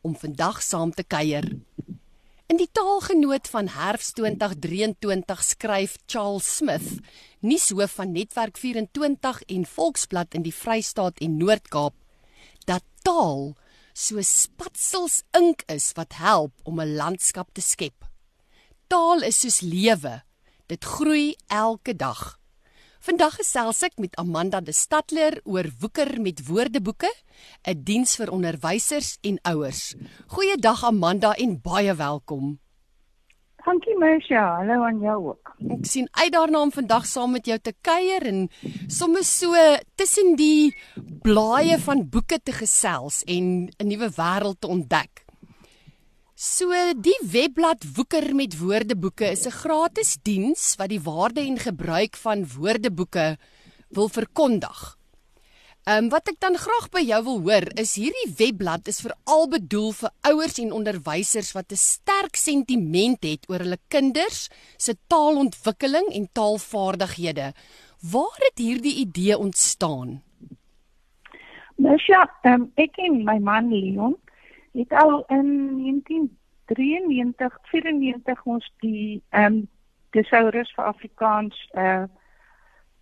om vandag saam te kuier. In die taalgenoot van Herfs 2023 skryf Charles Smith, nuushoof van Netwerk 24 en Volksblad in die Vrystaat en Noord-Kaap, dat taal so spatsels ink is wat help om 'n landskap te skep. Taal is soos lewe. Dit groei elke dag. Vandag gesels ek met Amanda de Stadler oor woeker met woordeboeke, 'n diens vir onderwysers en ouers. Goeiedag Amanda en baie welkom. Dankie Mersha, hallo aan jou ook. Ek sien uit daarna om vandag saam met jou te kuier en sommer so tussen die blaaie van boeke te gesels en 'n nuwe wêreld te ontdek. So die webblad Woeker met Woordeboeke is 'n gratis diens wat die waarde en gebruik van woordeboeke wil verkondig. Ehm um, wat ek dan graag by jou wil hoor is hierdie webblad is veral bedoel vir ouers en onderwysers wat 'n sterk sentiment het oor hulle kinders se taalontwikkeling en taalvaardighede. Waar het hierdie idee ontstaan? Nou ja, um, ek en my man Leon het al in 1993 94 ons die ehm um, Thesaurus vir Afrikaans uh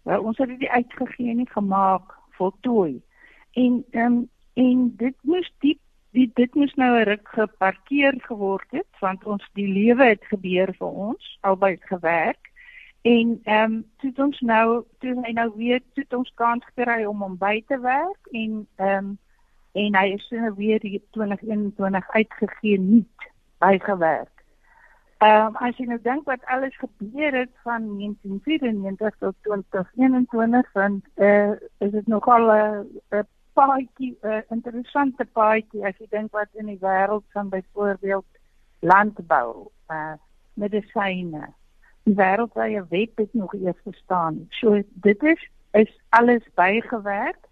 wel ons het dit uitgegee en gemaak voltooi. En ehm um, en dit moes diep die dit moes nou 'n ruk geparkeer geword het want ons die lewe het gebeur vir ons albei het gewerk en ehm um, toe ons nou toe hy nou weer toe ons kans gekry om hom by te werk en ehm um, en hy is nou weer hier 2021 uitgegee nuut bygewerk. Ehm um, as jy nou dink wat alles gebeur het van 1994 tot 2021 dan uh, is dit nogal 'n paadjie 'n interessante paadjie as jy dink wat in die wêreld van byvoorbeeld landbou, uh, medisyne. Die wêreldwye web het nog eers bestaan. So dit is is alles bygewerk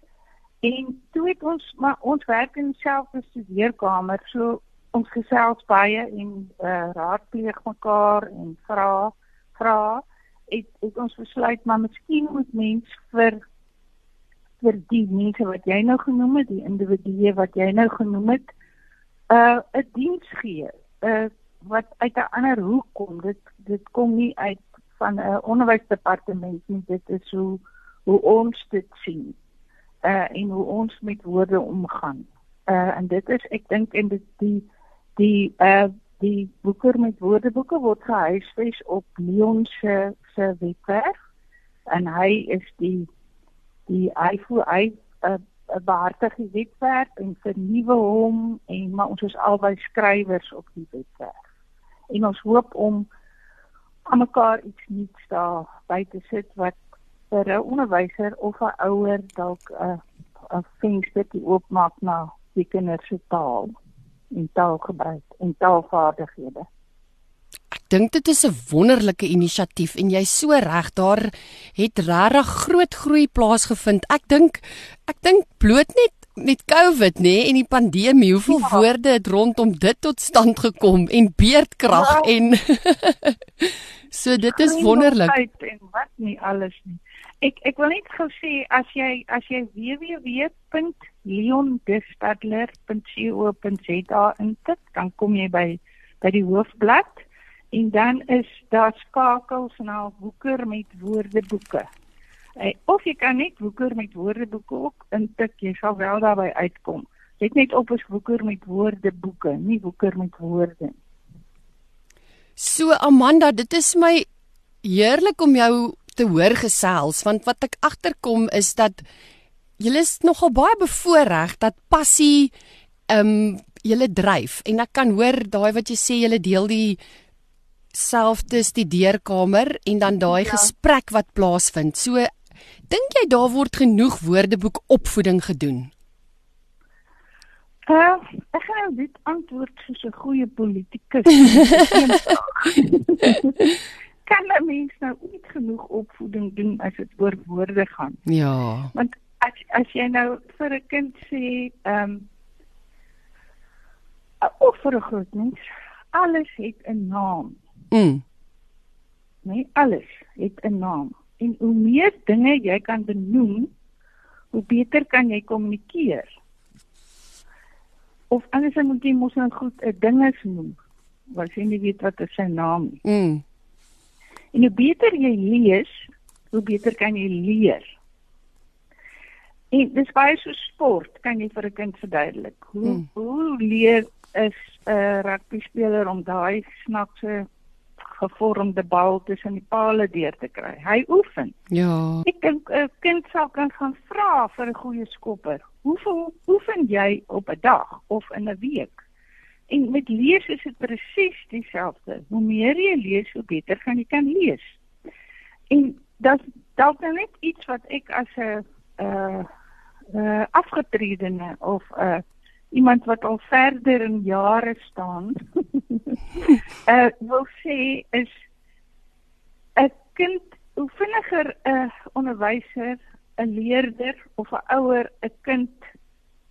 En toe het ons maar ons werk in dieselfde studeerkamer, so ons gesels baie en uh, raadpleeg mekaar en vra vra het, het ons besluit maar miskien moet mens vir vir die mense wat jy nou genoem het, die individue wat jy nou genoem het, 'n uh, 'n diens gee. Uh wat uit 'n ander hoek kom. Dit dit kom nie uit van 'n onderwysdepartement nie. Dit is hoe hoe ons dit sien uh en hoe ons met woorde omgaan. Uh en dit is ek dink en dit die die uh die boeker met woordeboeke word gehuisves op Leon se se webwerf en hy is die die hy voel hy uh, 'n behartige webwerf en vernuwe hom en maar ons is albei skrywers op die webwerf. En ons hoop om aan mekaar iets nuuts daar by te sit wat vir 'n onderwyser of 'n ouer dalk 'n 'n venstertjie oopmaak na die kinders se taal en taalgebruik en taalvaardighede. Ek dink dit is 'n wonderlike inisiatief en jy's so reg daar het regtig groot groei plaasgevind. Ek dink ek dink bloot net met COVID nê nee, en die pandemie hoeveel ja. woorde het rondom dit tot stand gekom en beerdkrag ja. en so dit is wonderlik en wat nie alles nie ek ek wil net gou sê as jy as jy www.leondestadler.co.za intik, dan kom jy by by die hoofblad en dan is daar skakels na woeker met woordeboeke. Eh, of jy kan net woeker met woordeboeke ook intik, jy sal wel daarby uitkom. Dit net op is woeker met woordeboeke, nie woeker met woorde nie. So Amanda, dit is my heerlik om jou te hoor gesels want wat ek agterkom is dat julle is nogal baie bevoordeel dat passie ehm um, julle dryf en ek kan hoor daai wat jy sê julle deel die selfde studeerkamer en dan daai ja. gesprek wat plaasvind. So dink jy daar word genoeg woordeboek opvoeding gedoen? Uh, ek gaan nou dit antwoord soos 'n goeie politikus. kan 'n mens nou ooit genoeg opvoeding doen as dit oor woorde gaan? Ja. Want as as jy nou vir 'n kind sê, ehm um, of vir 'n groot mens, alles het 'n naam. Mm. Nee, alles het 'n naam. En hoe meer dinge jy kan benoem, hoe beter kan jy kommunikeer. Of anders moet jy mos nou goed 'n dinges noem. Want jy nie weet wat is sy naam nie. Mm. En hoe beter jy lees, hoe beter kan jy leer. En dis baie so sport, kan jy vir 'n kind verduidelik. Hoe Hmm. hoe leer is 'n rugby speler om daai snaakse gevormde bal tussen die pale deur te kry. Hy oefen. Ja. Ek dink 'n kind sal kan gaan vra vir 'n goeie skopper. Hoeveel oefen jy op 'n dag of in 'n week? En met lees is dit presies dieselfde. Hoe meer jy lees, hoe beter gaan jy kan lees. En dat dalk nou net iets wat ek as 'n uh uh afgetredene of 'n uh, iemand wat al verder in jare staan uh wil sê is 'n kind hoe vinniger 'n onderwyser, 'n leerder of 'n ouer 'n kind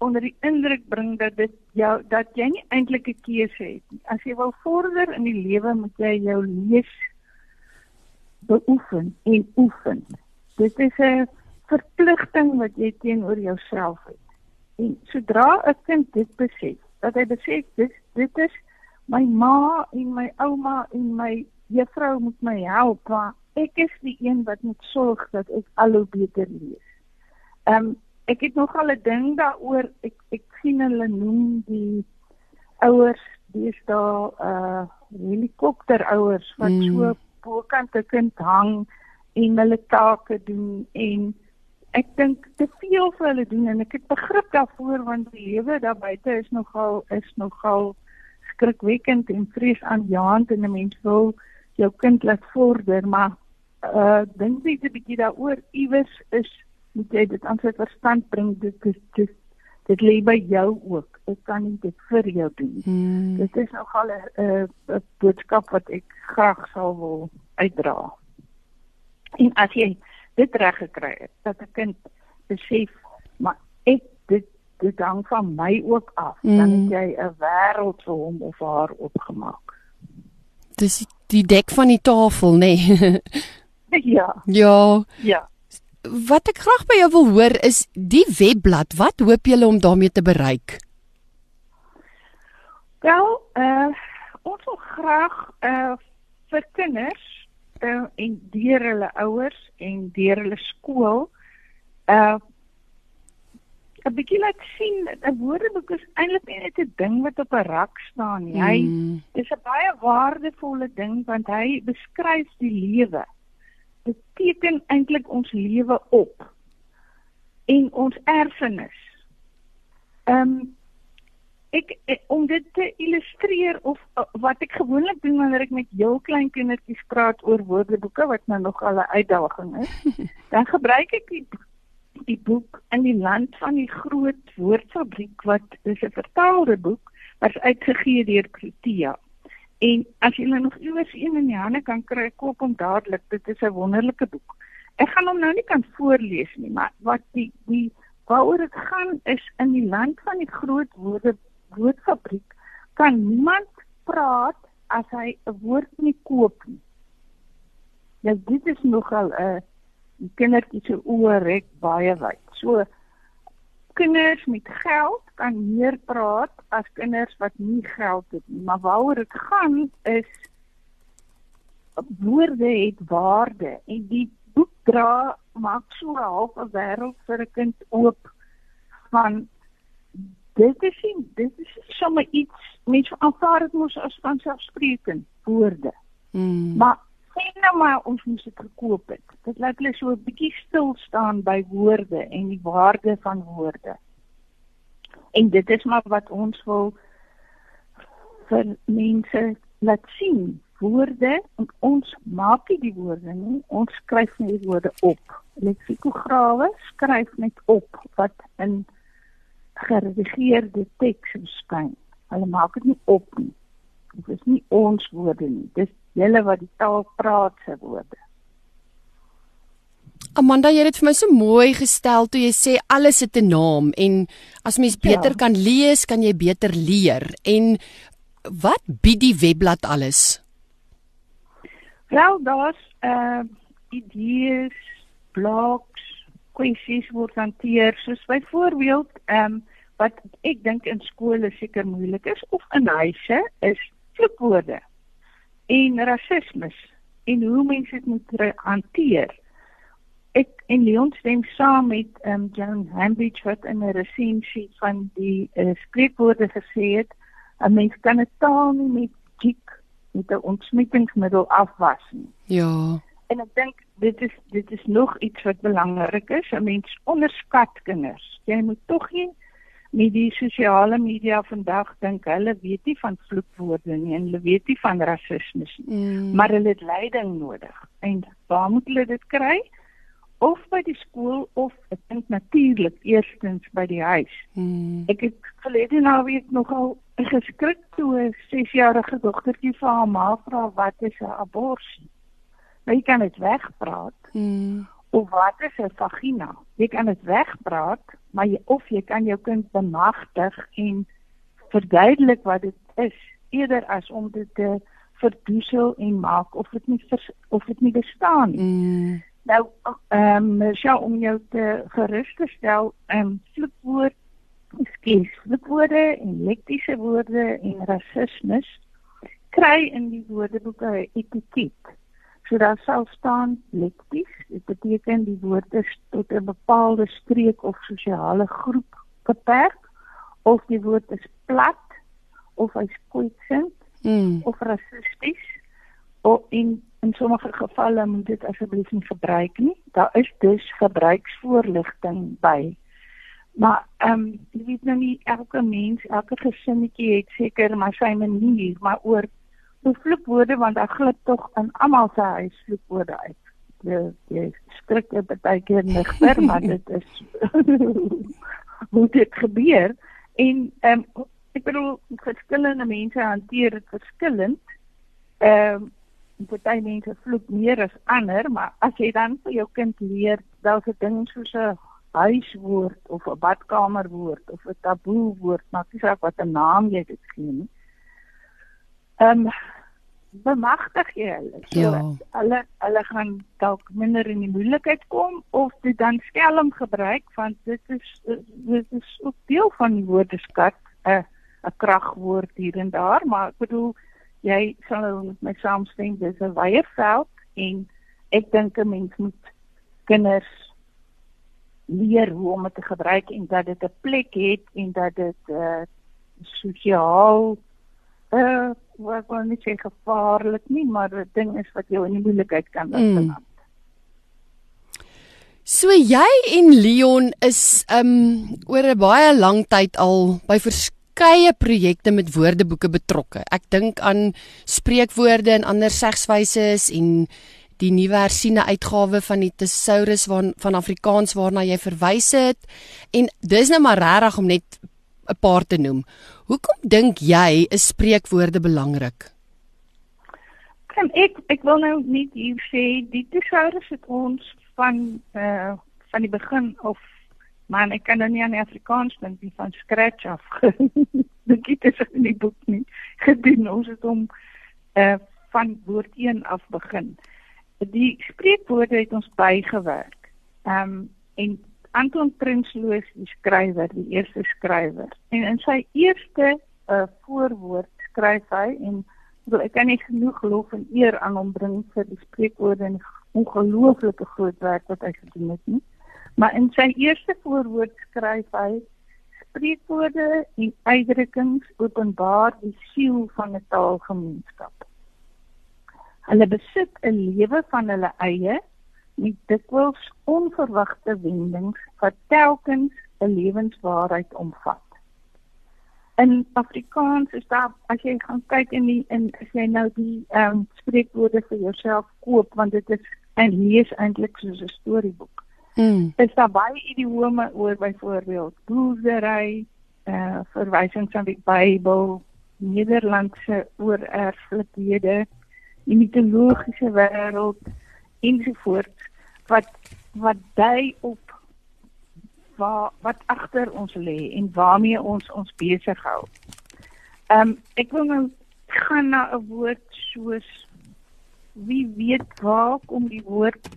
onder die indruk bring dat dit jou dat jy nie eintlik 'n keuse het nie. As jy wil vorder in die lewe, moet jy jou lees beoefen en oefen. Dit is 'n verpligting wat jy teenoor jouself het. En sodra 'n kind dit besef, dat hy besef dis dit is my ma en my ouma en my juffrou moet my help, maar ek is die een wat moet sorg dat ek al hoe beter lees. Ehm um, ek het nogal 'n ding daaroor. Ek ek sien hulle noem die ouers deesdae uh helikopterouers wat Mm. so bokant 'n kind hang en hulle take doen en ek dink te veel vir hulle doen en ek het begrip daarvoor want die lewe daar buite is nogal is nogal skrikwekkend en vreesaanjaend en 'n mens wil jou kind laat vorder maar uh dink net 'n bietjie daaroor iewers is moet jy dit aan sy verstand bring dit dit dit lê by jou ook ek kan nie dit vir jou doen nie Mm. Dit is nogal 'n 'n 'n boodskap wat ek graag sal wil uitdra. En as jy dit reg gekry het, dat 'n kind besef, maar ek dit dit hang van my ook af, mm. dan Mm. het jy 'n wêreld vir hom of haar opgemaak. Dis die- die dek van die tafel, nê. Nee. ja, ja. ja. Wat ek graag by jou wil hoor is die webblad. Wat hoop julle om daarmee te bereik? Wel, uh ons wil graag uh vir kinders uh en deur hulle ouers en deur hulle skool uh 'n bietjie laat sien 'n woordeboek is eintlik nie net 'n ding wat op 'n rak staan nie. Hy Mm. is 'n baie waardevolle ding want hy beskryf die lewe. Dit teken eintlik ons lewe op en ons erfenis. Ehm um, ek, ek om dit te illustreer of uh, wat ek gewoonlik doen wanneer ek met heel klein kindertjies praat oor woordeboeke wat nou nog al 'n uitdaging is, dan gebruik ek die die boek in die land van die groot woordfabriek wat dis 'n vertaalde boek wat is uitgegee deur Protea. En as jy nou nog iewers een in die hande kan kry, koop hom dadelik. Dit is 'n wonderlike boek. Ek gaan hom nou nie kan voorlees nie, maar wat die die waaroor dit gaan is in die land van die groot woorde woordfabriek kan niemand praat as hy 'n woord nie koop nie. Ja, dit is nogal 'n die kindertjie se oë rek baie wyd. So kinders met geld kan meer praat as kinders wat nie geld het nie. Maar waaroor dit gaan is woorde het waarde en die boek dra maak so 'n half 'n wêreld vir 'n kind oop van dit is nie dit is sommer iets mense aanvaar dit mos as vanselfsprekend woorde. Mm. Maar sê nou maar ons moes dit gekoop het. Dit laat hulle so 'n bietjie stil staan by woorde en die waarde van woorde. En dit is maar wat ons wil vir mense laat sien. Woorde, ons maak nie die woorde nie, ons skryf net woorde op. Leksikograwe skryf net op wat in geredigeerde teks verskyn. Hulle maak dit nie op nie. Dit is nie ons woorde nie. Dis julle wat die taal praat se woorde. Amanda, jy het dit vir my so mooi gestel toe jy sê alles het 'n naam en as mens beter ja. kan lees, kan jy beter leer. En wat bied die webblad alles? Wel, daar's uh idees, blogs, kwessies word hanteer soos byvoorbeeld ehm um, wat ek dink in skole seker moeilik is of in huise is vloekwoorde en rasisme en hoe mense dit moet hanteer ek en Leon stem saam met um, John Hambridge wat in 'n resensie van die uh, spreekwoorde gesê het 'n mens kan 'n taal nie met dik met 'n ontsmettingsmiddel afwas nie. Ja. En ek dink dit is dit is nog iets wat belangrik is. 'n Mens onderskat kinders. Jy moet tog nie met die sosiale media vandag dink hulle weet nie van vloekwoorde nie en hulle weet nie van rasisme nie. Mm. Maar hulle het leiding nodig. En waar moet hulle dit kry? of by die skool of ek dink natuurlik eerstens by die huis. Hmm. Ek het verlede naweek nogal geskrik toe 'n 6-jarige dogtertjie vir haar ma vra wat is 'n abortus. Nou jy kan dit wegpraat. Hmm. Of wat is 'n vagina? Jy kan dit wegpraat, maar jy of jy kan jou kind bemagtig en verduidelik wat dit is eerder as om dit te verdoesel en maak of dit nie of dit nie bestaan nie. Hmm. Nou ehm um, ja om jou te gerus te stel, ehm um, vloekwoord, skies, vloekwoorde en lektiese woorde en rasisme kry in die woordeboeke etiket. So daar sal staan lekties, dit beteken die woord is tot 'n bepaalde streek of sosiale groep beperk of die woord is plat of hy's kwetsend mm. of rassisties of in in sommige gevalle moet dit asseblief nie gebruik nie. Daar is dus gebruiksvoorligting by. Maar ehm um, jy weet nou nie elke mens, elke gesinnetjie het seker maar sy manier, maar oor hoe vloekwoorde want daar glip tog in almal se huis vloekwoorde uit. Jy jy skrik jy baie keer nigter, maar dit is hoe dit gebeur en ehm um, ek bedoel verskillende mense hanteer dit verskillend. Ehm um, party mense vloek meer as ander, maar as jy dan vir jou kind leer dalk 'n ding soos 'n huiswoord of 'n badkamerwoord of 'n taboe woord, maak nie saak wat 'n naam jy dit gee nie. Ehm um, bemagtig jy hulle. So ja. Hulle hulle gaan dalk minder in die moeilikheid kom of dit dan skelm gebruik want dit is dit is ook deel van die woordeskat 'n 'n kragwoord hier en daar, maar ek bedoel jy sal met my saamstem dis 'n wye veld en ek dink 'n mens moet kinders leer hoe om dit te gebruik en dat dit 'n plek het en dat dit uh sosiaal uh wat wou net sê gevaarlik nie maar 'n ding is wat jou in die moeilikheid kan laat mm. So jy en Leon is um oor 'n baie lang tyd al by vers verskeie projekte met woordeboeke betrokke. Ek dink aan spreekwoorde en ander segswyse en die nuwe hersiene uitgawe van die Thesaurus van van Afrikaans waarna jy verwys het. En dis nou maar regtig om net 'n paar te noem. Hoekom dink jy is spreekwoorde belangrik? Kan ek ek wil nou nie hier sê die Thesaurus het ons van eh uh, van die begin of Maar ek kan nou nie aan Afrikaans dink nie van scratch af. Dink dit is in die boek nie. Gedoen ons het hom uh van woord 1 af begin. Die spreekwoorde het ons bygewerk. Ehm um, en Anton Prinsloo die skrywer, die eerste skrywer. En in sy eerste uh voorwoord skryf hy en wil ek kan nie genoeg lof en eer aan hom bring vir die spreekwoorde en ongelooflike groot werk wat hy gedoen het nie. Maar in sy eerste voorwoord skryf hy spreekwoorde en uitdrukkings openbaar die siel van 'n taalgemeenskap. Hulle besit 'n lewe van hulle eie met dikwels onverwagte wendings wat telkens 'n lewenswaarheid omvat. In Afrikaans is daar as jy gaan kyk in die in as jy nou die ehm um, spreekwoorde vir jouself koop want dit is en lees eintlik soos 'n storieboek. Mm. Is daar baie idiome oor byvoorbeeld boerdery, uh verwysings aan die Bybel, Nederlandse oorerflikhede, die mitologiese wêreld ensovoorts wat wat dui op waar wat agter ons lê en waarmee ons ons besig hou. Ehm um, ek wil nou gaan na 'n woord soos wie weet waar kom die woord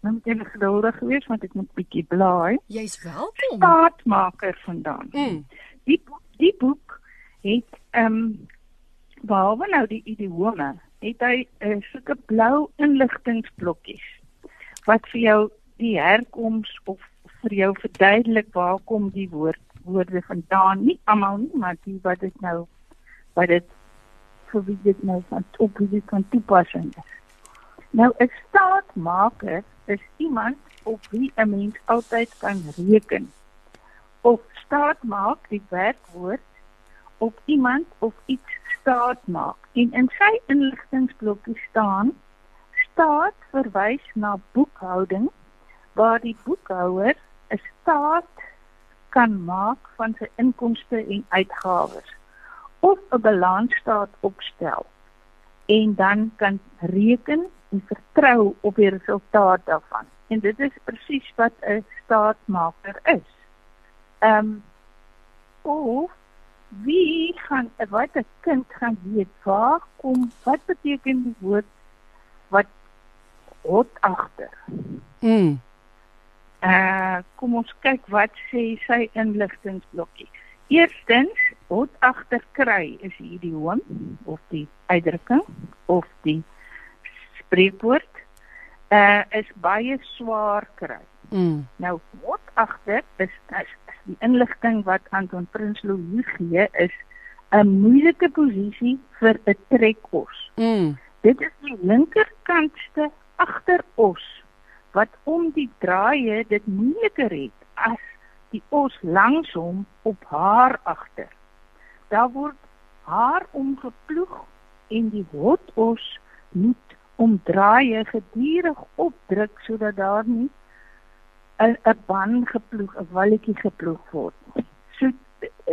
nou moet jy geduldig wees want ek moet bietjie blaai. Jy's welkom. Staatmaker vandaan. Mm. Die die boek het ehm um, behalwe nou die idiome het hy uh, sulke blou inligtingblokkies wat vir jou die herkoms of vir jou verduidelik waar kom die woord woorde vandaan nie almal nie maar die wat dit nou wat dit vir wie dit nou van op wie dit kan toepassing is. Nou 'n staatmaker is iemand op wie 'n mens altyd kan reken. Of staat maak die werkwoord op iemand of iets staat maak. En in sy inligtingblokkie staan staat verwys na boekhouding waar die boekhouer 'n staat kan maak van sy inkomste en uitgawes of 'n balansstaat opstel en dan kan reken en vertrou op die resultaat daarvan. En dit is presies wat 'n staatmaker is. Ehm um, of wie gaan wat 'n kind gaan weet waar kom wat beteken die woord wat hot agter. Mm. Uh kom ons kyk wat sê sy inligtingblokkie. Eerstens, hot agter kry is die idioom of die uitdrukking of die spreekwoord uh is baie swaar kry. Mm. Nou hot agter is, is, is die inligting wat Anton Prinsloo hier gee is 'n moeilike posisie vir 'n trekos. Mm. Dit is die linkerkantste agteros wat om die draaie dit moeiliker het as die os langs hom op haar agter. Daar word haar omgeploeg en die hotos moet om draaie gedurig opdruk sodat daar nie 'n 'n ban geploeg, 'n walletjie geploeg word. So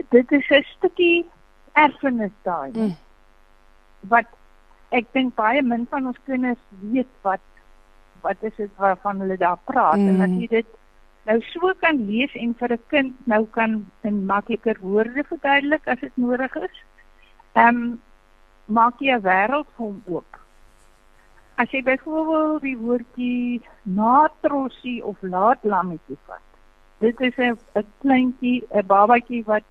dit is 'n stukkie erfenis daai. Mm. Wat ek dink baie min van ons kinders weet wat wat is dit waarvan hulle daar praat mm. en as jy dit nou so kan lees en vir 'n kind nou kan in makliker woorde verduidelik as dit nodig is. Ehm um, maak jy 'n wêreld vir hom oop. As jy byvoorbeeld die woordjie natrossie of laatlammetjie vat. Dit is 'n kleintjie, 'n babatjie wat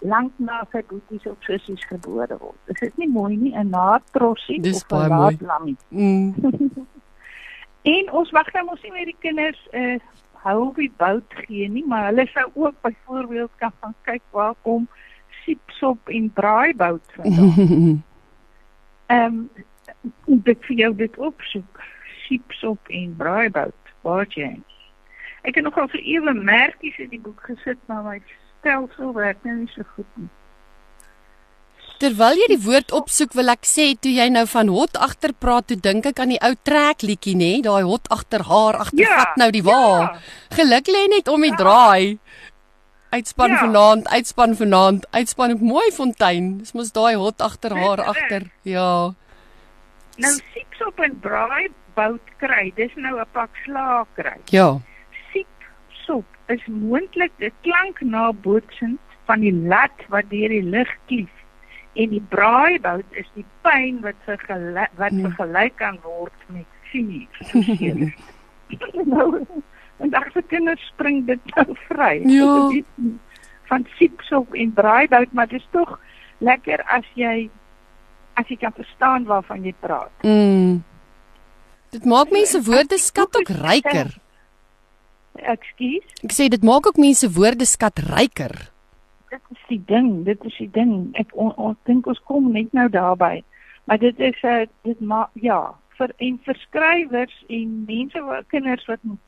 lank na sy boeties of sussies gebore word. Is dit nie mooi nie 'n natrossie Dis of 'n laatlammetjie? Mm. En ons mag nou mos nie met die kinders uh, hou op die bout gee nie, maar hulle sou ook byvoorbeeld kan gaan kyk waar kom siepsop en braaibout vandaan. Ehm um, ek vir jou dit opsoek. Siepsop en braaibout, waar jy. Ek het nogal vir ewe merkies in die boek gesit, maar my stelsel werk nou nie so goed nie. Terwyl jy die woord opsoek, wil ek sê toe jy nou van hot agter praat, toe dink ek aan die ou trek liedjie nê, daai hot agter haar agter Ja, vat nou die wa. ja. Geluk lê net om die draai. Uitspan Ja. vanaand, uitspan vanaand, uitspan op mooi fontein. Dis mos daai hot agter haar agter. Ja. Nou siepsop en braaibout kry, dis nou 'n pak slaag kry. Ja. siepsop is moontlik 'n klank nabootsend van die lat wat deur die lug klief en die braaibout is die pyn wat vergelyk wat Nee. vergelyk kan word met vuur. nou en daar se kinders spring dit nou vry. Ja. van siepsop en braaibout, maar dit is tog lekker as jy as jy kan verstaan waarvan jy praat. Mm. Dit maak mense woordeskat ook ryker. Ekskuus. Ek sê dit maak ook mense woordeskat ryker. dit is die ding, dit is die ding. Ek on, on, dink ons kom net nou daarby. Maar dit is 'n uh, dit maak ja, vir en vir skrywers en mense wat kinders wat moet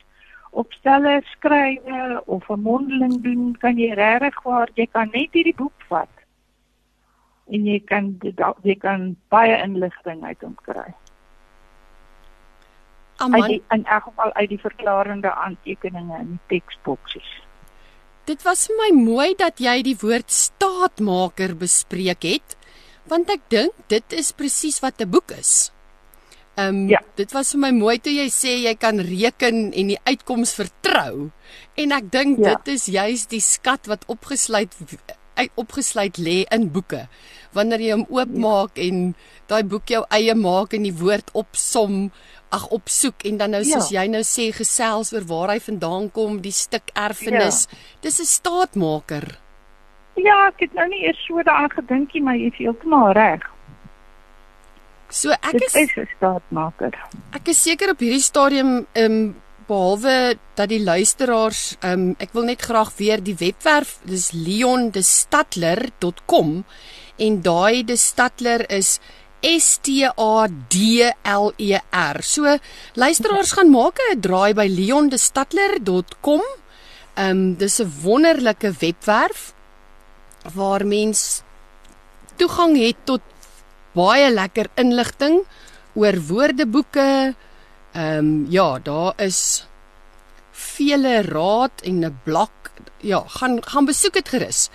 opstelle skryf of 'n mondeling doen, kan jy regtig waar jy kan net hierdie boek vat. En jy kan jy kan baie inligting uit hom kry. Uit die, Aman, in elk geval uit die verklarende aantekeninge in die teksboksies. Dit was vir my mooi dat jy die woord staatmaker bespreek het, want ek dink dit is presies wat 'n boek is. Ehm um, ja. dit was vir my mooi toe jy sê jy kan reken en die uitkoms vertrou. En ek dink ja. dit is juis die skat wat opgesluit opgesluit lê in boeke. Wanneer jy hom oopmaak ja. en daai boek jou eie maak en die woord opsom, ag opsoek en dan nou soos ja. jy nou sê gesels oor waar hy vandaan kom, die stuk erfenis. Ja. Dis 'n staatmaker. Ja, ek het nou nie eers so daaraan gedink nie, maar jy is heeltemal reg. So ek is 'n staatmaker. Ek is seker op hierdie stadium ehm um, behalwe dat die luisteraars um, ek wil net graag weer die webwerf dis leondestadler.com en daai de Stadler is S T A D L E R. So luisteraars gaan maak 'n draai by leondestadler.com. Ehm um, dis 'n wonderlike webwerf waar mens toegang het tot baie lekker inligting oor woordeboeke. Ehm um, ja, daar is vele raad en 'n blok. Ja, gaan gaan besoek dit gerus.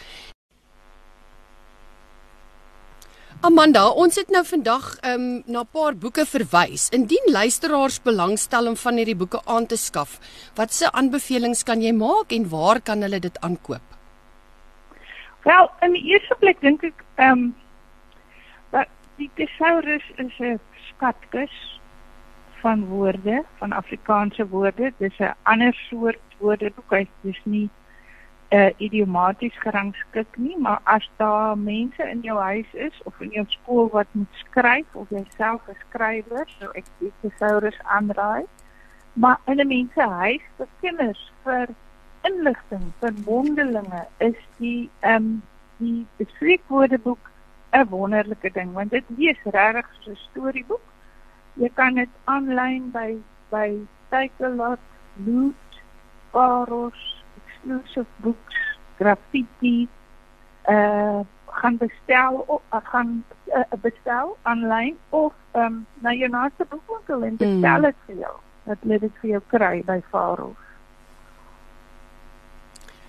Amanda, ons het nou vandag um, na 'n paar boeke verwys. Indien luisteraars belangstel om van hierdie boeke aan te skaf, watse aanbevelings kan jy maak en waar kan hulle dit aankoop? Wel, in die eerste plek dink ek ehm um, dat die thesaurus is 'n skatkis van woorde, van Afrikaanse woorde. Dis 'n ander soort woordeboek. Dit is nie uh, idiomaties gerangskik nie, maar as daar mense in jou huis is of in jou skool wat moet skryf of jy self 'n skrywer, sou ek die thesaurus aanraai. Maar in 'n mens se huis vir kinders vir inligting vir mondelinge is die ehm um, die bespreekwoordeboek 'n wonderlike ding want dit lees regtig so 'n storieboek. Jy kan dit aanlyn by by Takealot, Loot, Paros exclusive books, graffiti, uh gaan bestel of uh, gaan uh, bestel aanlyn of ehm um, na jou naaste boekwinkel en bestel dit mm. vir jou. Dat lê dit vir jou kry by Faro.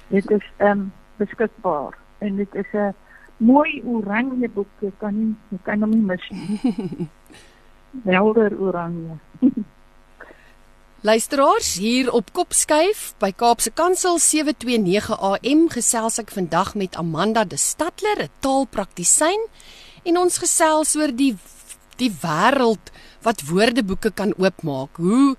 Dit is ehm um, beskikbaar en dit is 'n mooi oranje boek. Jy kan nie jy kan hom nie mis nie. Helder oranje. Luisteraars hier op Kopskuif by Kaapse Kansel 729 AM gesels ek vandag met Amanda de Stadler, 'n taalpraktisyn en ons gesels oor die die wêreld wat woordeboeke kan oopmaak. Hoe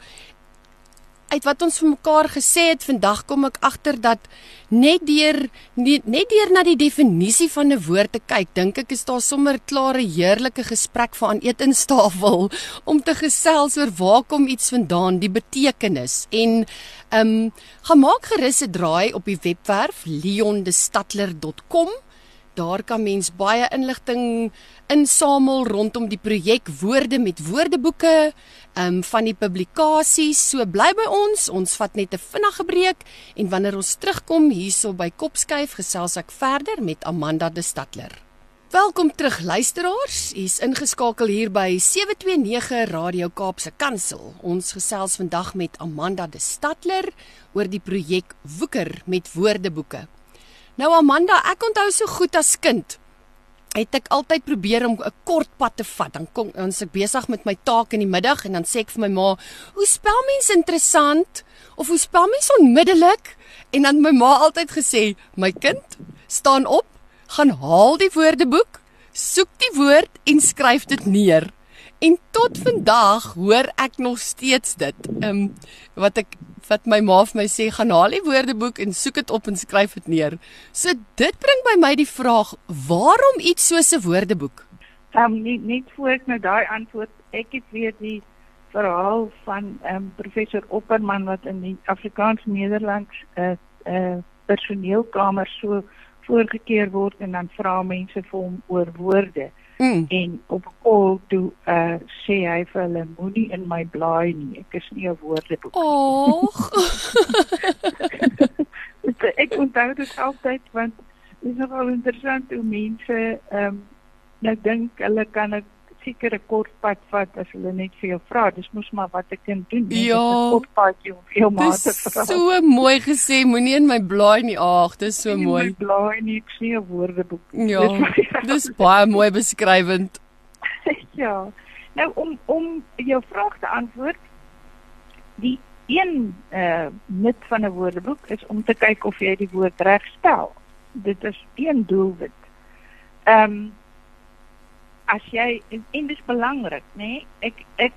uit wat ons vir mekaar gesê het vandag kom ek agter dat net deur net deur na die definisie van 'n woord te kyk, dink ek is daar sommer klare heerlike gesprek vir aan eetinstafel om te gesels oor waar kom iets vandaan, die betekenis. En ehm um, gaan maak gerus 'n draai op die webwerf leondestadler.com Daar kan mens baie inligting insamel rondom die projek Woorde met Woordeboeke, um, van die publikasies. So bly by ons. Ons vat net 'n vinnige breek en wanneer ons terugkom hierso by Kopskuif gesels ek verder met Amanda de Stadler. Welkom terug luisteraars. U's ingeskakel hier by 729 Radio Kaapse Kansel. Ons gesels vandag met Amanda de Stadler oor die projek Woeker met Woordeboeke. Nou Amanda, ek onthou so goed as kind het ek altyd probeer om 'n kort pad te vat. Dan kom ons ek besig met my taak in die middag en dan sê ek vir my ma, "Hoe spel mens interessant?" of "Hoe spel mens onmiddellik?" En dan my ma altyd gesê, "My kind, staan op, gaan haal die woordeboek, soek die woord en skryf dit neer." En tot vandag hoor ek nog steeds dit. Ehm um, wat ek wat my ma vir my sê, gaan haal die woordeboek en soek dit op en skryf dit neer. So dit bring by my die vraag, waarom iets soos 'n woordeboek? Ehm um, net net voor ek nou daai antwoord, ek het weer die verhaal van ehm um, professor Opperman wat in die Afrikaans-Nederlands 'n uh, 'n uh, personeelkamer so voorgekeer word en dan vra mense vir hom oor woorde. Mm. En op kol toe uh sê hy vir hulle moenie in my blaai nie. Ek is nie 'n woordeboek. Och. ek onthou dit altyd want dit is nogal interessant hoe mense ehm um, nou dink hulle kan 'n seker 'n kort pad vat as hulle net vir jou vra. Dis mos maar wat 'n kind doen, net 'n ja, kort padjie om vir jou ma te vra. So mooi gesê, moenie in my blaai nie. Ag, dis so nie mooi. Nie blaai nie, ek sien 'n woordeboek. Ja. Dis baie mooi beskrywend. ja. Nou om om jou vraag te antwoord, die een uh nut van 'n woordeboek is om te kyk of jy die woord reg spel. Dit is een doelwit. Ehm um, as jy en, en dit is belangrik, nê? Nee? Ek ek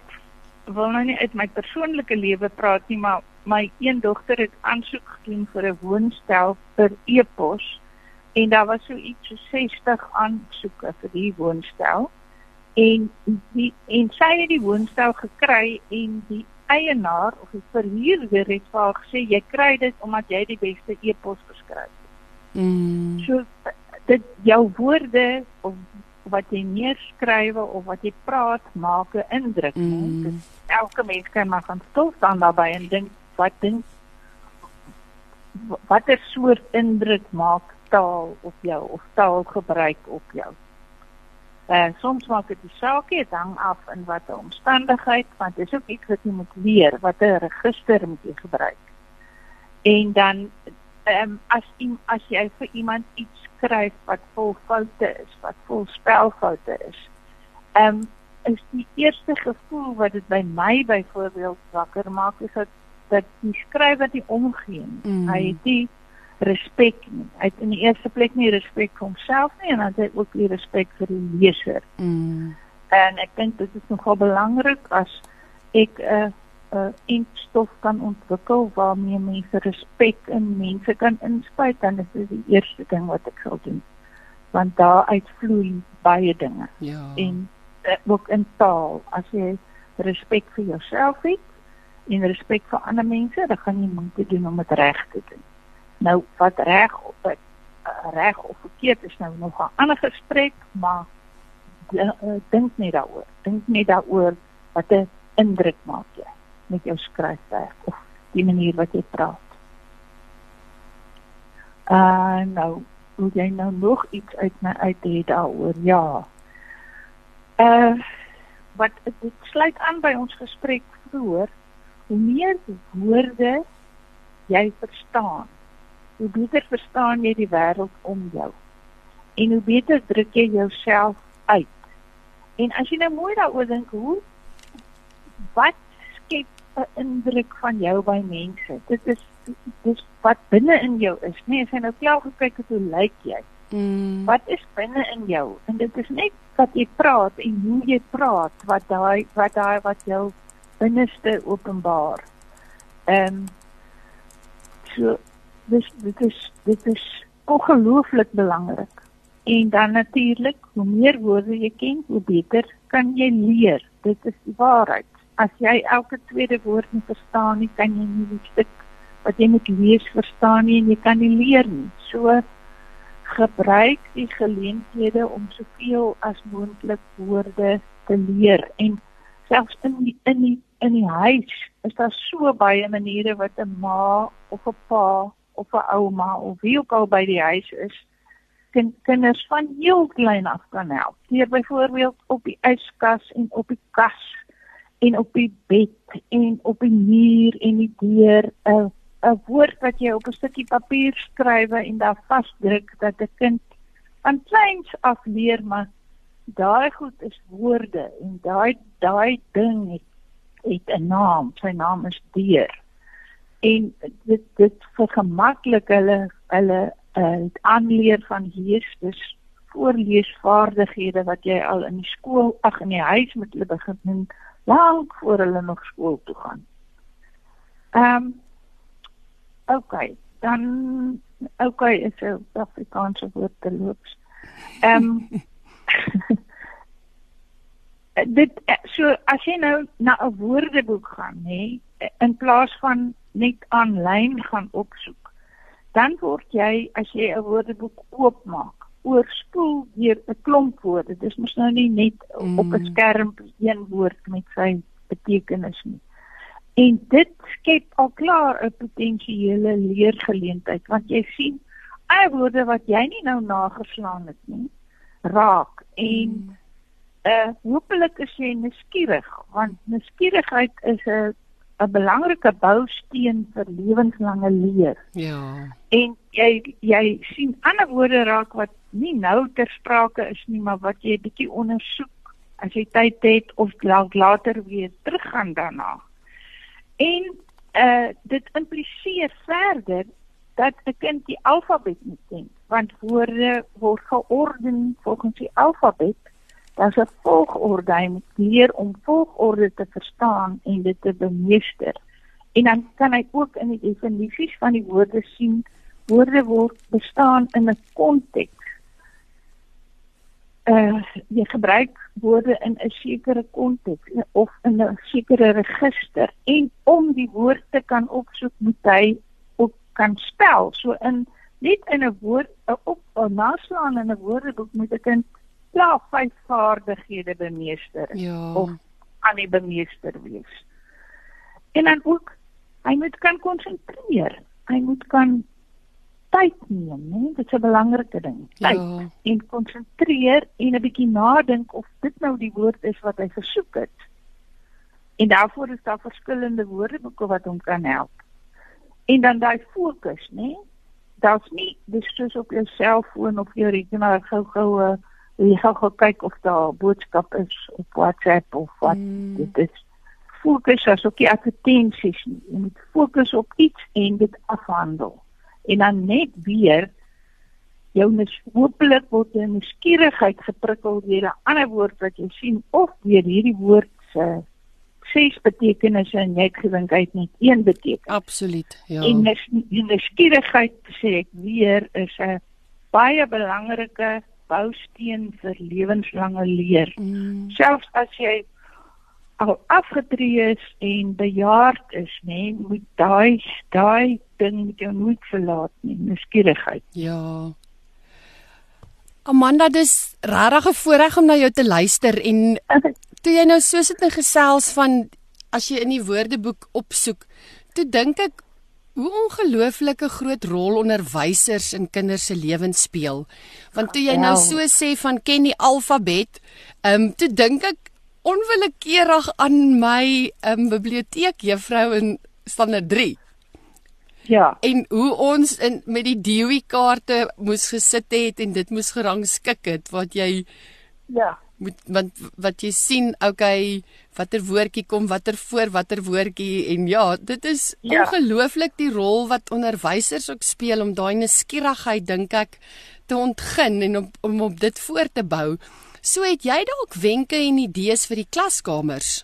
wil nou nie uit my persoonlike lewe praat nie, maar my een dogter het aansoek gedoen vir 'n woonstel per e-pos en daar was so iets so 60 aansoeke vir die woonstel en die en sy het die woonstel gekry en die eienaar of die verhuurder het vir haar gesê jy kry dit omdat jy die beste e-pos geskryf het. Mm. So dit jou woorde of wat jy neerskryf of wat jy praat maak 'n indruk, mm. né? Dus elke mens kan maar van stil staan daarbey en dink wat dink watter soort indruk maak taal op jou of taalgebruik op jou. Uh, soms maak dit saakie, dit hang af in watter omstandigheid, want dit is ook iets wat jy moet leer, watter register moet jy gebruik. En dan ehm um, as jy as jy vir iemand iets skryf wat vol foute is, wat vol spelfoute is, ehm um, is die eerste gevoel wat dit by my byvoorbeeld wakker maak is dat dat die skrywer nie omgee nie. Mm. Hy het nie respek nie. Hy het in die eerste plek nie respek vir homself nie en dan het hy ook nie respek vir die leser. Mm. En ek dink dit is nogal belangrik as ek 'n uh, 'n uh, inkstof kan ontwikkel waarmee mense respek in mense kan inspuit dan is dit die eerste ding wat ek sal doen. Want daar uitvloei baie dinge. Ja. En uh, ook in taal as jy respek vir jouself het en respek vir ander mense, dan gaan jy moet doen om dit reg te doen. Nou wat reg of wat uh, reg of verkeerd is nou nog 'n ander gesprek, maar uh, dink net daaroor. Dink net daaroor wat 'n indruk maak jy met jou skryfwerk of die manier wat jy praat. Uh nou, moet jy nou nog iets uit my uit hê daaroor? Ja. Uh wat dit sluit aan by ons gesprek vroeër. Hoe meer woorde jy verstaan, hoe beter verstaan jy die wêreld om jou. En hoe beter druk jy jouself uit. En as jy nou mooi daaroor dink, hoe wat 'n indruk van jou by mense? Dit is dis wat binne in jou is. Nee, as jy nou klaar gekyk het hoe lyk jy? Mm. Wat is binne in jou? En dit is net wat jy praat en hoe jy praat wat daai wat daai wat jou binneste openbaar. Ehm um, so dis dit is dit is ongelooflik belangrik. En dan natuurlik, hoe meer woorde jy ken, hoe beter kan jy leer. Dit is die waarheid. As jy elke tweede woord nie verstaan nie, kan jy nie die stuk wat jy moet lees verstaan nie en jy kan nie leer nie. So gebruik die geleenthede om soveel as moontlik woorde te leer en selfs in die in die in die huis is daar so baie maniere wat 'n ma of 'n pa of 'n ouma of wie ook al by die huis is, kan kinders van heel klein af kan help. Deur byvoorbeeld op die yskas en op die kas en op die bed en op die muur en die deur 'n 'n woord wat jy op 'n stukkie papier skryf en daar vasdruk dat 'n kind van kleins af leer maar daai goed is woorde en daai daai ding het het 'n naam. Sy naam is deur en dit dit vergemaklik hulle hulle uh, aanleer van dus voorleesvaardighede wat jy al in die skool ag in die huis met hulle begin lank voor hulle nog skool toe gaan. Ehm um, okay, dan okay is 'n Afrikaanse woord te loops. Ehm um, dit so as jy nou na 'n woordeboek gaan nê in plaas van net aanlyn gaan opsoek, dan word jy as jy 'n woordeboek oopmaak, oorspoel deur 'n klomp woorde. Dis mos nou nie net mm. op 'n skerm een woord met sy betekenis nie. En dit skep al klaar 'n potensiële leergeleentheid want jy sien al woorde wat jy nie nou nageslaan het nie raak en mm. uh hopelik is jy nuuskierig want nuuskierigheid is 'n 'n belangrike bousteen vir lewenslange leer. Ja. En jy jy sien ander woorde raak wat nie nou ter sprake is nie, maar wat jy bietjie ondersoek as jy tyd het of dalk later weer teruggaan daarna. En uh dit impliseer verder dat 'n kind die alfabet moet ken, want woorde word georden volgens die alfabet. Daar's 'n volgorde, jy moet leer om volgorde te verstaan en dit te bemeester. En dan kan hy ook in die definisies van die woorde sien woorde word bestaan in 'n konteks uh jy gebruik woorde in 'n sekere konteks of in 'n sekere register en om die woord te kan opsoek moet hy ook kan spel. So in net in 'n woord 'n op 'n naslaan in 'n woordeboek moet ek in plaas vyf vaardighede bemeester Ja. of aan die bemeester wees. En dan ook hy moet kan konsentreer. Hy moet kan tyd neem, né? Dit is 'n belangrike ding. Tyd Ja. en konsentreer en 'n bietjie nadink of dit nou die woord is wat hy gesoek het. En daarvoor is daar verskillende woordeboeke wat hom kan help. En dan daai fokus, né? Daar's nie dis soos op jou selfoon of jou rekenaar gou-gou uh, jy gou gou kyk of daar 'n boodskap is op WhatsApp of wat Mm. dit is. Fokus as ook die advertensies nie. Jy moet fokus op iets en dit afhandel en dan net weer jou hopelik word jou nuuskierigheid geprikkel deur 'n ander woord wat jy sien of weer hierdie woord se ses betekenisse en jy het gedink hy het net een betekenis. Absoluut. Ja. En die nuuskierigheid sê ek weer is 'n baie belangrike bousteen vir lewenslange leer. Mm. Selfs as jy al afgetree is en bejaard is, nê, nee, moet daai daai ding met jou nooit verlaat nie, nuuskierigheid. Ja. Amanda, dis regtig 'n voorreg om na jou te luister en toe jy nou so sit en gesels van as jy in die woordeboek opsoek, toe dink ek hoe ongelooflike groot rol onderwysers in kinders se lewens speel. Want toe jy nou so sê van ken die alfabet, ehm um, toe dink ek onwillekeurig aan my um, biblioteekjuffrou in standaard 3 Ja, en hoe ons in met die Dewey kaarte moes gesit het en dit moes gerangskik het wat jy ja. moet want wat jy sien okay watter woordjie kom watter voor watter woordjie en ja dit is Ja. ongelooflik die rol wat onderwysers ook speel om daai nuuskierigheid dink ek te ontgin en om om op dit voor te bou so het jy dalk wenke en idees vir die klaskamers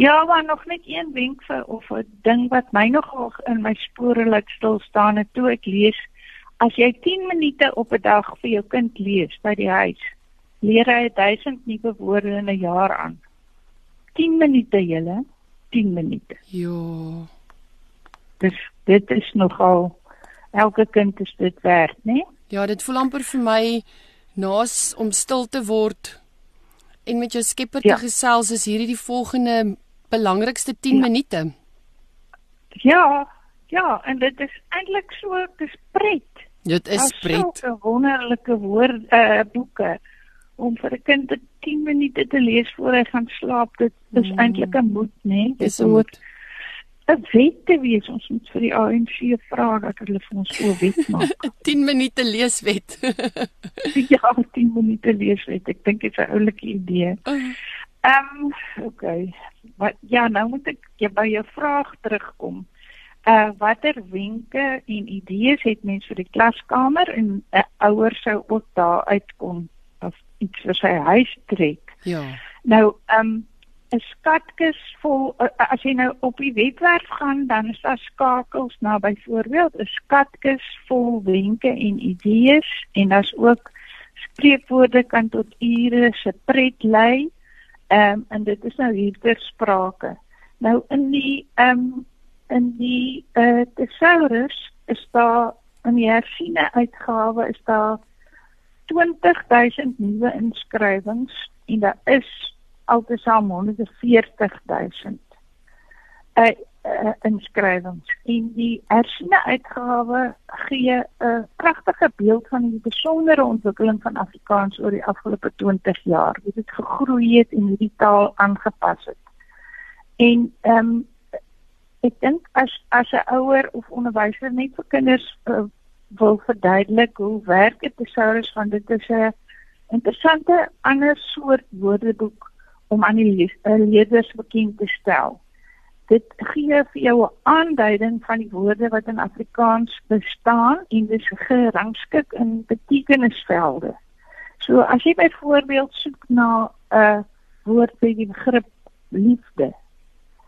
Ja, maar nog net een wenk vir of 'n ding wat my nogal in my spore laat stil staan het toe ek lees. As jy 10 minute op 'n dag vir jou kind lees by die huis, leer hy 1000 nuwe woorde in 'n jaar aan. 10 minute julle, 10 minute. ja Dis dit is nogal elke kind is dit werd, né? Ja, dit voel amper vir my naas om stil te word en met jou skepper Ja. te gesels is hierdie die volgende belangrikste 10 Ja. minute. Ja, ja, en dit is eintlik so dis pret. Dit is pret. sulke wonderlike woorde uh, boeke om vir 'n kind 'n 10 minute te lees voor hy gaan slaap. Dit is Mm. eintlik 'n moed, né? Nee? Dis Dit hoort 'n wet te wees. Ons moet vir die ANC vra dat hulle vir ons so 'n wet maak. 10 minute leeswet. ja, 10 minute leeswet. Ek dink dit is 'n oulike idee. Ehm, um, okay. Wat ja, nou moet ek jy by jou vraag terugkom. Uh watter wenke en idees het mens vir die klaskamer en 'n uh, ouer sou ook daar uitkom of iets vir sy huis trek? ja. Nou, ehm um, 'n skatkis vol as jy nou op die webwerf gaan, dan is daar skakels na byvoorbeeld 'n skatkis vol wenke en idees en daar's ook spreekwoorde kan tot ure se pret lei. Ehm um, en dit is nou hier ter sprake. Nou in die ehm um, in die eh uh, thesaurus is daar in die hersiene uitgawe is daar 20000 nuwe inskrywings en daar is altesaam 140000. Uh, uh uh, inskrywings en die hersiene uitgawe gee 'n uh, pragtige beeld van die besondere ontwikkeling van Afrikaans oor die afgelope 20 jaar. Hoe dit gegroei het en hoe die taal aangepas het. En ehm um, ek dink as as 'n ouer of onderwyser net vir kinders uh, wil verduidelik hoe werk 'n thesaurus van dit is 'n interessante ander soort woordeboek om aan die eh, leerders bekend te stel. Dit gee vir jou 'n aanduiding van die woorde wat in Afrikaans bestaan en dit is gerangskik in betekenisvelde. So as jy byvoorbeeld soek na 'n woord vir die begrip liefde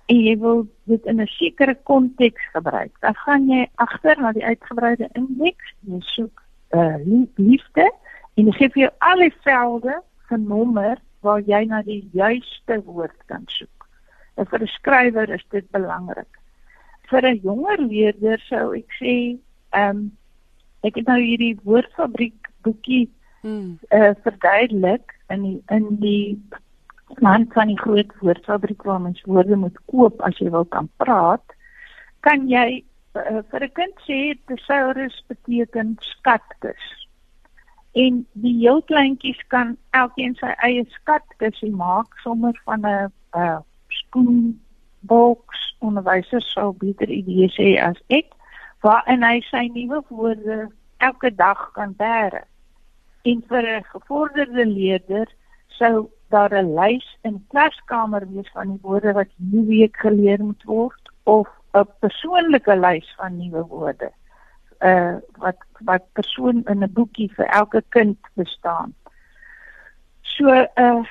en jy wil dit in 'n sekere konteks gebruik, dan gaan jy agter na die uitgebreide indeks, jy soek uh, liefde en dit gee vir jou al die velde genommer waar jy na die juiste woord kan soek. En vir 'n skrywer is dit belangrik. Vir 'n jonger leerder sou ek sê, ehm um, ek het nou hierdie woordfabriek boekie mm. uh, verduidelik in die, in die land van die groot woordfabriek waar mens woorde moet koop as jy wil kan praat, kan jy uh, vir 'n kind sê thesaurus beteken skatkis. En die heel kleintjies kan elkeen sy eie skatkis maak sommer van 'n uh, skoenboks onderwysers sou beter idee sê as ek waarin hy sy nuwe woorde elke dag kan bære. En vir 'n gevorderde leerder sou daar 'n lys in klaskamer wees van die woorde wat hierdie week geleer moet word of 'n persoonlike lys van nuwe woorde. Uh wat wat persoon in 'n boekie vir elke kind bestaan. So uh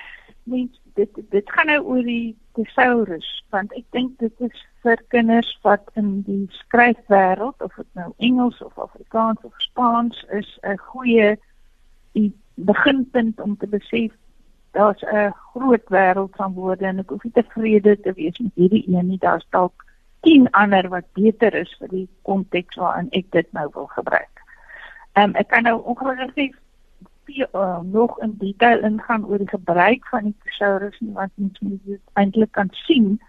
mens dit dit gaan nou oor die thesaurus want ek dink dit is vir kinders wat in die skryfwêreld of dit nou Engels of Afrikaans of Spaans is 'n goeie beginpunt om te besef daar's 'n groot wêreld van woorde en ek hoef nie tevrede te wees met hierdie een nie. Daar's dalk 10 ander wat beter is vir die konteks waarin ek dit nou wil gebruik. Ehm um, ek kan nou ongelukkig nie uh, nog in detail ingaan oor die gebruik van die thesaurus nie want mens moet dit eintlik kan sien.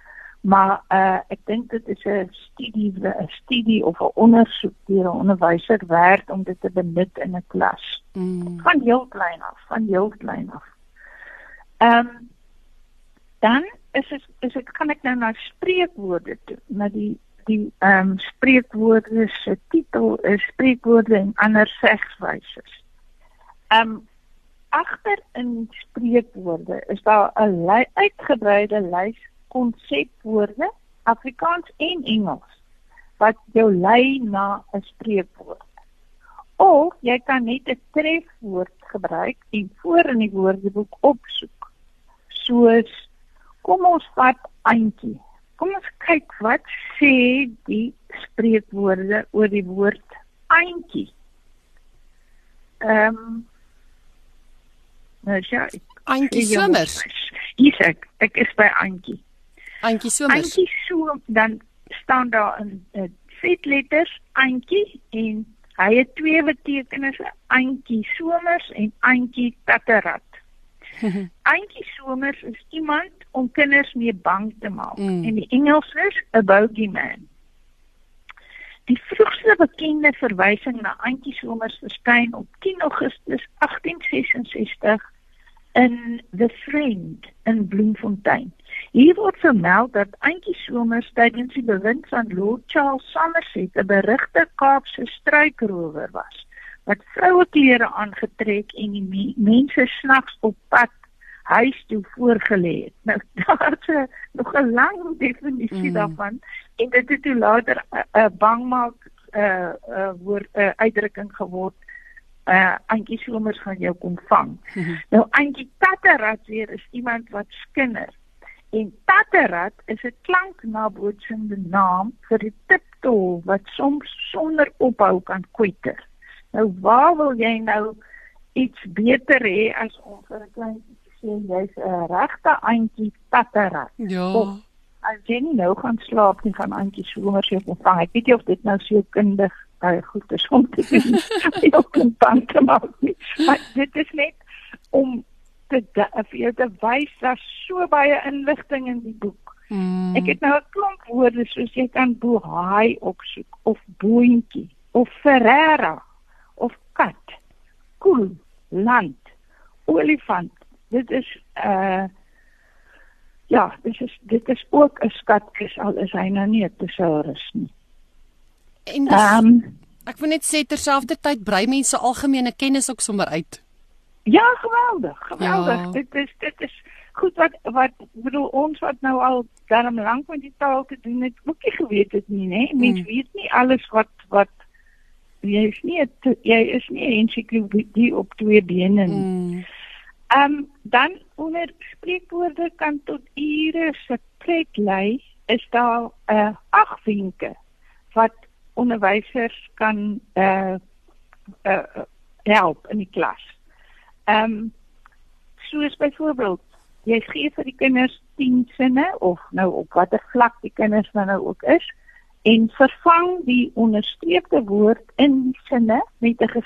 Maar uh, ek dink dit is 'n studie 'n studie of 'n ondersoek deur 'n onderwyser werd om dit te benut in 'n klas. Mm. Van heel klein af, van heel klein af. Ehm um, dan is dit is dit kan ek nou na spreekwoorde toe, na die die ehm um, spreekwoorde se titel is spreekwoorde en ander segswyse. Ehm um, agter in spreekwoorde is daar 'n ly uitgebreide lys konsepwoorde Afrikaans en Engels wat jou lei na 'n spreekwoord. Of jy kan net 'n trefwoord gebruik en voor in die woordeboek opsoek soos kom ons vat eintjie. Kom ons kyk wat sê die spreekwoorde oor die woord eintjie. Ehm um, Nou ja, eintjie somers. Hier ek, ek is by eintjie. Eintjie somers. Eintjie so dan staan daar in uh, vetletters eintjie en hy het twee betekenisse eintjie somers en eintjie tatterat. Eintjie somers is iemand om kinders mee bang te maak. Mm. En die Engels is a bogeyman. Die vroegste bekende verwysing na Eintjie somers verskyn op 10 Augustus 1866 in The Friend in Bloemfontein. Hier word vermeld dat Eintjie somers tydens die bewind van Lord Charles Somerset 'n berugte Kaapse struikrower was wat vroue klere aangetrek en die me mense snags op pad huis toe voorgelê het. Nou daar's 'n nog 'n lang definisie mm. daarvan en dit het toe later 'n uh, uh, bangmaak 'n uh, uh, woord 'n uh, uitdrukking geword. Uh Antjie Somers gaan jou kom vang. Mm -hmm. Nou Antjie Tatterat weer is iemand wat skinder. En Tatterat is 'n klanknabootsende naam vir die tiptol wat soms sonder ophou kan kwetter. Nou waar wil jy nou iets beter hê as om vir 'n klein sê jy's 'n regte aantjie tatterat. Ja. Of, as jy nie nou gaan slaap nie gaan aantjie somer se ontvang. Ek weet nie of dit nou so kundig baie goed is om te doen. Ek kan dan te maak nie. Maar dit is net om te vir jou te wys dat so baie inligting in die boek Mm. Ek het nou 'n klomp woorde soos jy kan bohaai opsoek of boontjie of Ferrera of kat, koel, land, olifant. Dit is uh ja, dit is dit is ook 'n skatkis al is hy nou nie 'n tesaurus nie. En ehm um, ek wil net sê terselfdertyd brei mense algemene kennis ook sommer uit. Ja, geweldig, geweldig. Ja. Dit is dit is goed wat wat bedoel ons wat nou al darm lank met die taal te doen het, ook nie geweet het nie, né? Mense hmm. weet nie alles wat wat jy is nie jy is nie 'n ensiklopedie op twee bene nie. Hmm. Ehm um, dan onder spreekwoorde kan tot ure se pret lei is daar 'n uh, ag wenke wat onderwysers kan eh uh, uh, help in die klas. Ehm um, soos byvoorbeeld jy gee vir die kinders 10 sinne of nou op watter vlak die kinders nou, nou ook is en vervang die onderstreepte woord in sinne met 'n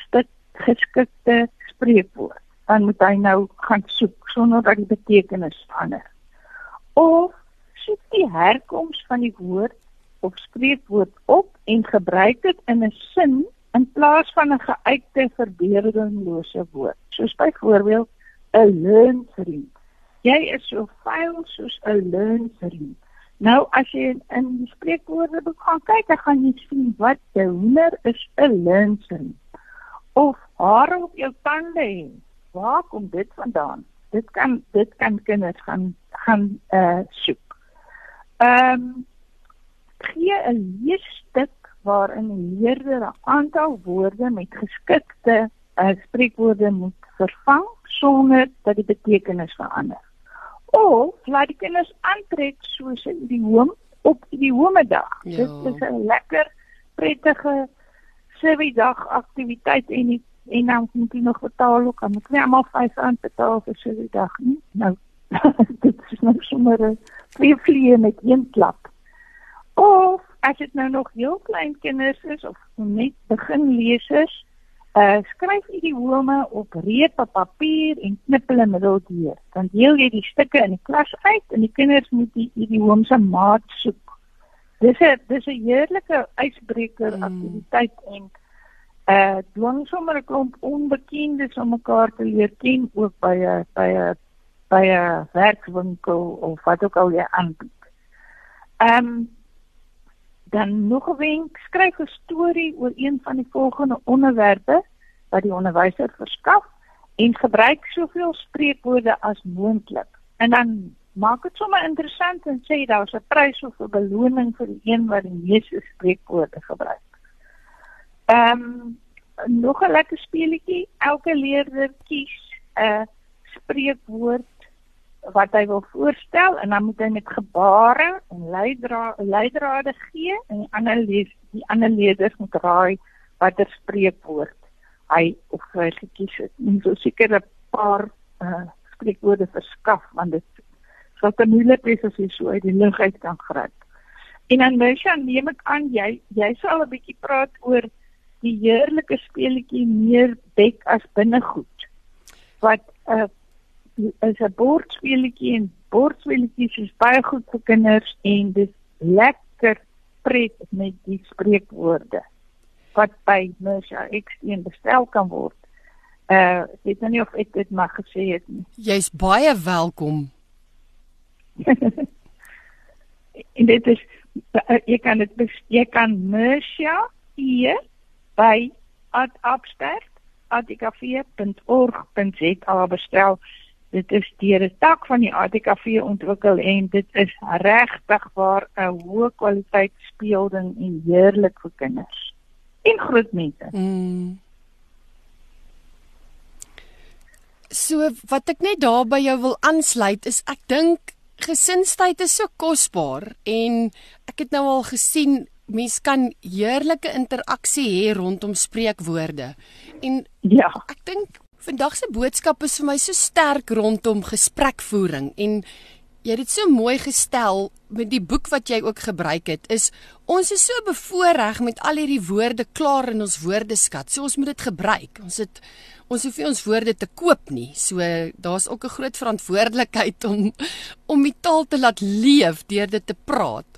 geskikte spreekwoord dan moet hy nou gaan soek sonder dat die betekenis verander. Of soek die herkoms van die woord of spreekwoord op en gebruik dit in 'n sin in plaas van 'n geuite verbeeldinglose woord. Soos byvoorbeeld 'n learnvriend. Jy is so vuil soos 'n learnvriend. Nou as jy in, in die spreekwoorde gaan kyk, dan gaan jy sien wat 'n hoender is 'n learnvriend. Of hare op jou tande hê waar kom dit vandaan? Dit kan dit kan kinders gaan gaan uh, soek. Ehm um, gee 'n leesstuk waarin 'n leerder 'n aantal woorde met geskikte uh, spreekwoorde moet vervang sonder dat die betekenis verander. Of laat die kinders aantrek soos 'n idioom op idiome dag. Ja. Dit is 'n lekker prettige sewe dag aktiwiteit en die en dan moet jy nog betaal ook, dan moet jy almal R5 betaal vir 'n dag nie. Nou dit is nog sommer 'n twee vliee met een klap. Of as dit nou nog heel klein kinders is of net begin lesers, uh skryf idiome op reepe papier en knip hulle middeldeur. Dan deel jy die stukke in die klas uit en die kinders moet die idioom se maat soek. Dis 'n dis 'n heerlike ysbreker hmm. aktiwiteit mm. en uh dwing sommer 'n klomp onbekendes om mekaar te leer ken ook by 'n by 'n by 'n werkswinkel of wat ook al jy aanbied. Ehm um, dan nog 'n wenk, skryf 'n storie oor een van die volgende onderwerpe wat die onderwyser verskaf en gebruik soveel spreekwoorde as moontlik. En dan maak dit sommer interessant en sê daar's 'n prys of 'n beloning vir die een wat die meeste spreekwoorde gebruik. Ehm um, nog 'n lekker speletjie. Elke leerder kies 'n spreekwoord wat hy wil voorstel en dan moet hy met gebare en leidra leidrade gee en die ander lees die ander leerders moet raai watter spreekwoord hy of hy gekies het. En so seker 'n paar uh, spreekwoorde verskaf want dit sal te moeilik wees as jy so uit die lug uit kan gryp. En dan Misha, neem ek aan jy jy sal 'n bietjie praat oor die heerlike speletjie meer bek as binnegoed. Wat 'n uh, is 'n bordspeletjie en bordspeletjies is baie goed vir kinders en dis lekker pret met die spreekwoorde wat by Mersha X1 bestel kan word. Uh ek weet nou nie of ek dit mag gesê het nie. Jy's baie welkom. en dit is uh, jy kan dit jy kan Mersha hier by @abstert@ikv.org.za bestel. Dit is deur 'n tak van die ATKV ontwikkel en dit is regtig waar 'n hoë kwaliteit speelding en heerlik vir kinders en groot mense. Mm. So wat ek net daar by jou wil aansluit is ek dink gesinstyd is so kosbaar en ek het nou al gesien mens kan heerlike interaksie hê rondom spreekwoorde. En ja, ek dink vandag se boodskap is vir my so sterk rondom gesprekvoering en jy het dit so mooi gestel met die boek wat jy ook gebruik het is ons is so bevoorreg met al hierdie woorde klaar in ons woordeskat. So ons moet dit gebruik. Ons het ons hoef nie ons woorde te koop nie. So daar's ook 'n groot verantwoordelikheid om om die taal te laat leef deur dit te praat.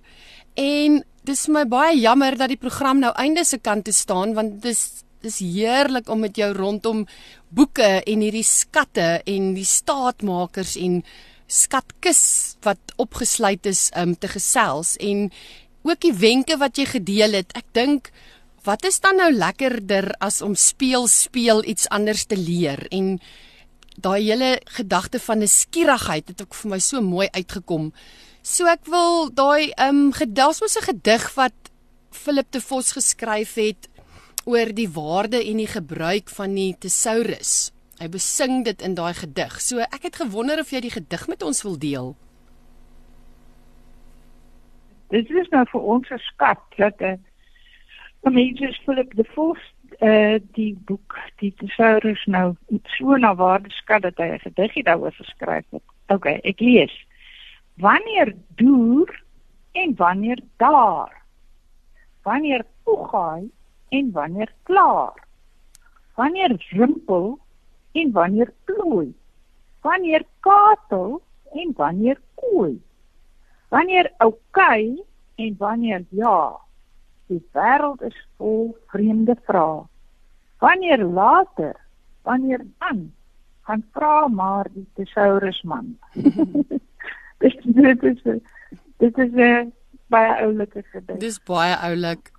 En dis my baie jammer dat die program nou einde se kant te staan want dis dis heerlik om met jou rondom boeke en hierdie skatte en die staatmakers en skatkis wat opgesluit is um, te gesels en ook die wenke wat jy gedeel het. Ek dink wat is dan nou lekkerder as om speel speel iets anders te leer en daai hele gedagte van 'n skierigheid het ook vir my so mooi uitgekom. So ek wil daai ehm um, gedas mos 'n gedig wat Philip de Vos geskryf het oor die waarde en die gebruik van die thesaurus. Hy besing dit in daai gedig. So ek het gewonder of jy die gedig met ons wil deel. Dit is nou vir ons 'n skat dat 'n uh, mense Philip de Vos uh die boek die thesaurus nou so na waarde skat dat hy 'n gedig daaroor geskryf het. OK, ek lees. Wanneer duur en wanneer daar. Wanneer toegaai en wanneer klaar. Wanneer rimpel en wanneer plooi. Wanneer katel en wanneer kooi. Wanneer oukei en wanneer ja. Die wêreld is vol vreemde vrae. Wanneer later, wanneer dan? Gaan vra maar die tesaurusman. dis dit is dit is 'n baie oulike gedig. Dis baie oulik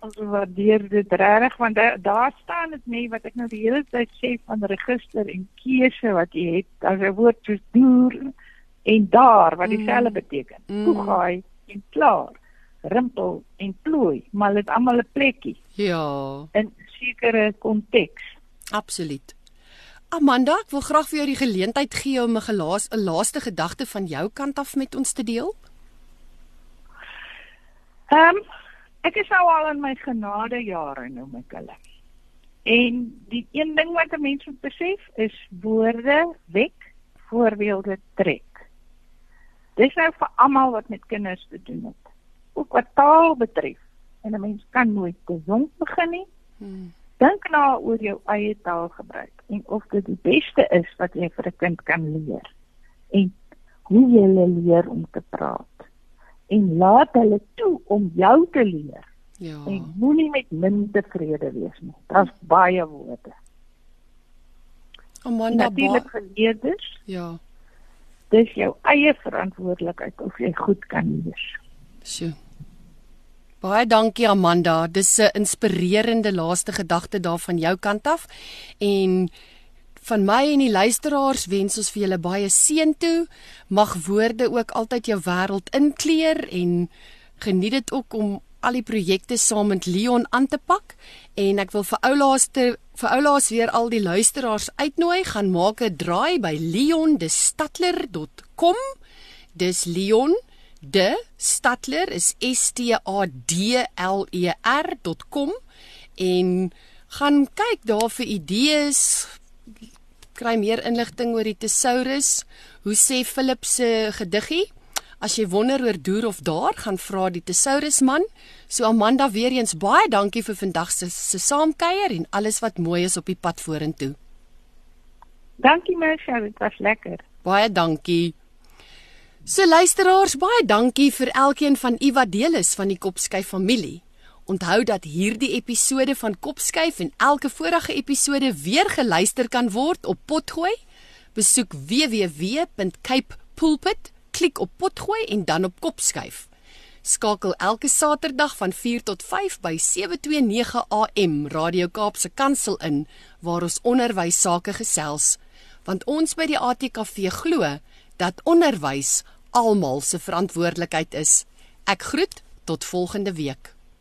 waardeer dit regtig want daar, daar staan dit nie wat ek nou die hele tyd sê van register en keuse wat jy het as 'n woord soos deur en daar wat dieselfde mm. beteken. Mm. Toegaai en klaar. Rimpel en plooi, maar dit almal 'n plekkie. Ja. In sekere konteks. Absoluut. Amanda, ek wil graag vir jou die geleentheid gee om 'n gelaas 'n laaste gedagte van jou kant af met ons te deel. Ehm um, Ek is nou al in my genade jare nou my kulle. En die een ding wat 'n mens moet besef is woorde wek, voorbeelde trek. Dis nou vir almal wat met kinders te doen het. Ook wat taal betref. En 'n mens kan nooit te jonk begin nie. Hmm. Dink na oor jou eie taalgebruik en of dit die beste is wat jy vir 'n kind kan leer. En hoe jy leer om te praat en laat hulle toe om jou te leer. Ja. En moenie met min tevrede wees nie. Daar's baie woorde. Amanda Natuurlik geleerders. Ja. Dis jou eie verantwoordelikheid of jy goed kan lees. Sjoe. Baie dankie Amanda. Dis 'n inspirerende laaste gedagte daar van jou kant af. En Van my en die luisteraars wens ons vir julle baie seën toe. Mag woorde ook altyd jou wêreld inkleer en geniet dit ook om al die projekte saam met Leon aan te pak. En ek wil vir oulaaste vir oulaas weer al die luisteraars uitnooi. Gaan maak 'n draai by leondestadler.com dis Leon de Stadler is S T A D L E R.com en gaan kyk daar vir idees kry meer inligting oor die tesaurus. Hoe sê Philip se gediggie? As jy wonder oor deur of daar, gaan vra die tesaurus man. So Amanda weer eens baie dankie vir vandag se se saamkuier en alles wat mooi is op die pad vorentoe. Dankie Mersha, dit was lekker. Baie dankie. So luisteraars, baie dankie vir elkeen van u wat deel is van die Kopskyf familie. Onthou dat hierdie episode van Kopskuif en elke vorige episode weer geluister kan word op Potgooi. Besoek www.capepulpit, klik op Potgooi en dan op Kopskuif. Skakel elke Saterdag van 4 tot 5 by 729 AM Radio Kaapse Kansel in waar ons onderwys sake gesels, want ons by die ATKV glo dat onderwys almal se verantwoordelikheid is. Ek groet tot volgende week.